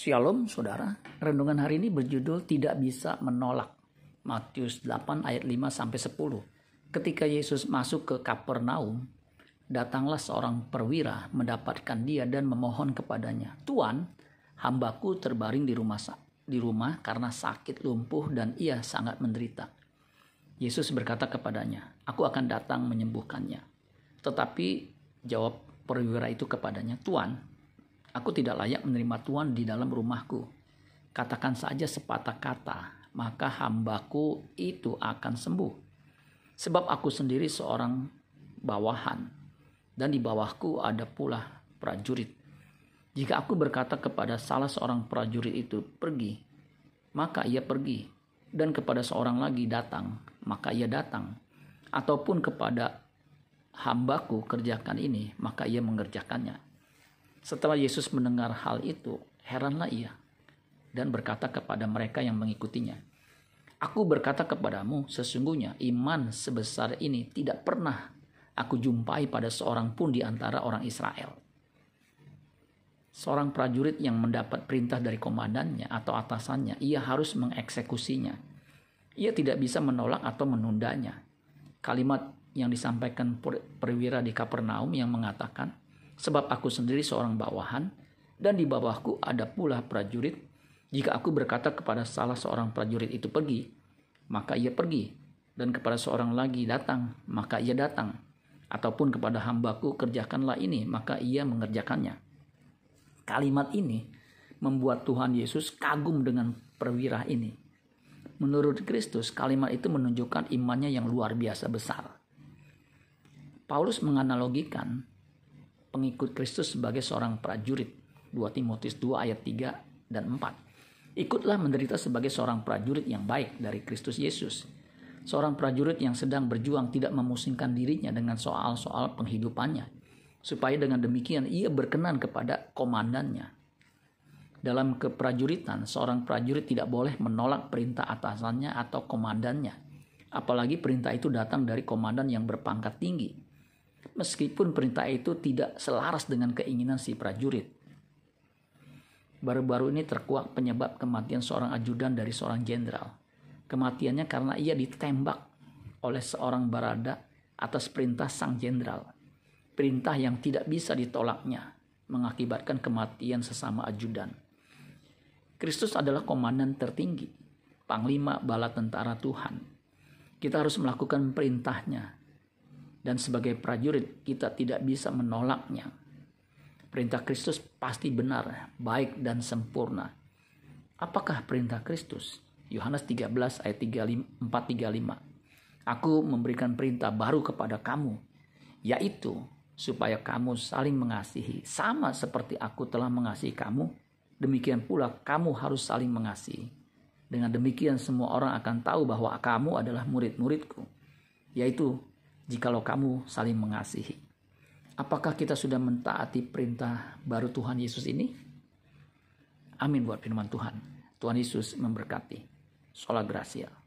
Shalom saudara, renungan hari ini berjudul tidak bisa menolak. Matius 8 ayat 5 sampai 10. Ketika Yesus masuk ke Kapernaum, datanglah seorang perwira mendapatkan dia dan memohon kepadanya, "Tuan, hambaku terbaring di rumah di rumah karena sakit lumpuh dan ia sangat menderita." Yesus berkata kepadanya, "Aku akan datang menyembuhkannya." Tetapi jawab perwira itu kepadanya, "Tuan, Aku tidak layak menerima Tuhan di dalam rumahku. Katakan saja sepatah kata, maka hambaku itu akan sembuh. Sebab aku sendiri seorang bawahan, dan di bawahku ada pula prajurit. Jika aku berkata kepada salah seorang prajurit itu, pergi, maka ia pergi. Dan kepada seorang lagi datang, maka ia datang. Ataupun kepada hambaku kerjakan ini, maka ia mengerjakannya setelah Yesus mendengar hal itu, heranlah ia dan berkata kepada mereka yang mengikutinya, Aku berkata kepadamu, sesungguhnya iman sebesar ini tidak pernah aku jumpai pada seorang pun di antara orang Israel. Seorang prajurit yang mendapat perintah dari komandannya atau atasannya, ia harus mengeksekusinya. Ia tidak bisa menolak atau menundanya. Kalimat yang disampaikan perwira di Kapernaum yang mengatakan, sebab aku sendiri seorang bawahan, dan di bawahku ada pula prajurit. Jika aku berkata kepada salah seorang prajurit itu pergi, maka ia pergi, dan kepada seorang lagi datang, maka ia datang, ataupun kepada hambaku kerjakanlah ini, maka ia mengerjakannya. Kalimat ini membuat Tuhan Yesus kagum dengan perwira ini. Menurut Kristus, kalimat itu menunjukkan imannya yang luar biasa besar. Paulus menganalogikan pengikut Kristus sebagai seorang prajurit. 2 Timotius 2 ayat 3 dan 4. Ikutlah menderita sebagai seorang prajurit yang baik dari Kristus Yesus. Seorang prajurit yang sedang berjuang tidak memusingkan dirinya dengan soal-soal penghidupannya. Supaya dengan demikian ia berkenan kepada komandannya. Dalam keprajuritan, seorang prajurit tidak boleh menolak perintah atasannya atau komandannya. Apalagi perintah itu datang dari komandan yang berpangkat tinggi meskipun perintah itu tidak selaras dengan keinginan si prajurit. Baru-baru ini terkuak penyebab kematian seorang ajudan dari seorang jenderal. Kematiannya karena ia ditembak oleh seorang barada atas perintah sang jenderal. Perintah yang tidak bisa ditolaknya mengakibatkan kematian sesama ajudan. Kristus adalah komandan tertinggi, panglima bala tentara Tuhan. Kita harus melakukan perintahnya dan sebagai prajurit kita tidak bisa menolaknya. Perintah Kristus pasti benar, baik dan sempurna. Apakah perintah Kristus? Yohanes 13 ayat 435. Aku memberikan perintah baru kepada kamu, yaitu supaya kamu saling mengasihi sama seperti aku telah mengasihi kamu, demikian pula kamu harus saling mengasihi. Dengan demikian semua orang akan tahu bahwa kamu adalah murid-muridku, yaitu jikalau kamu saling mengasihi. Apakah kita sudah mentaati perintah baru Tuhan Yesus ini? Amin buat firman Tuhan. Tuhan Yesus memberkati. Sholat Gracia.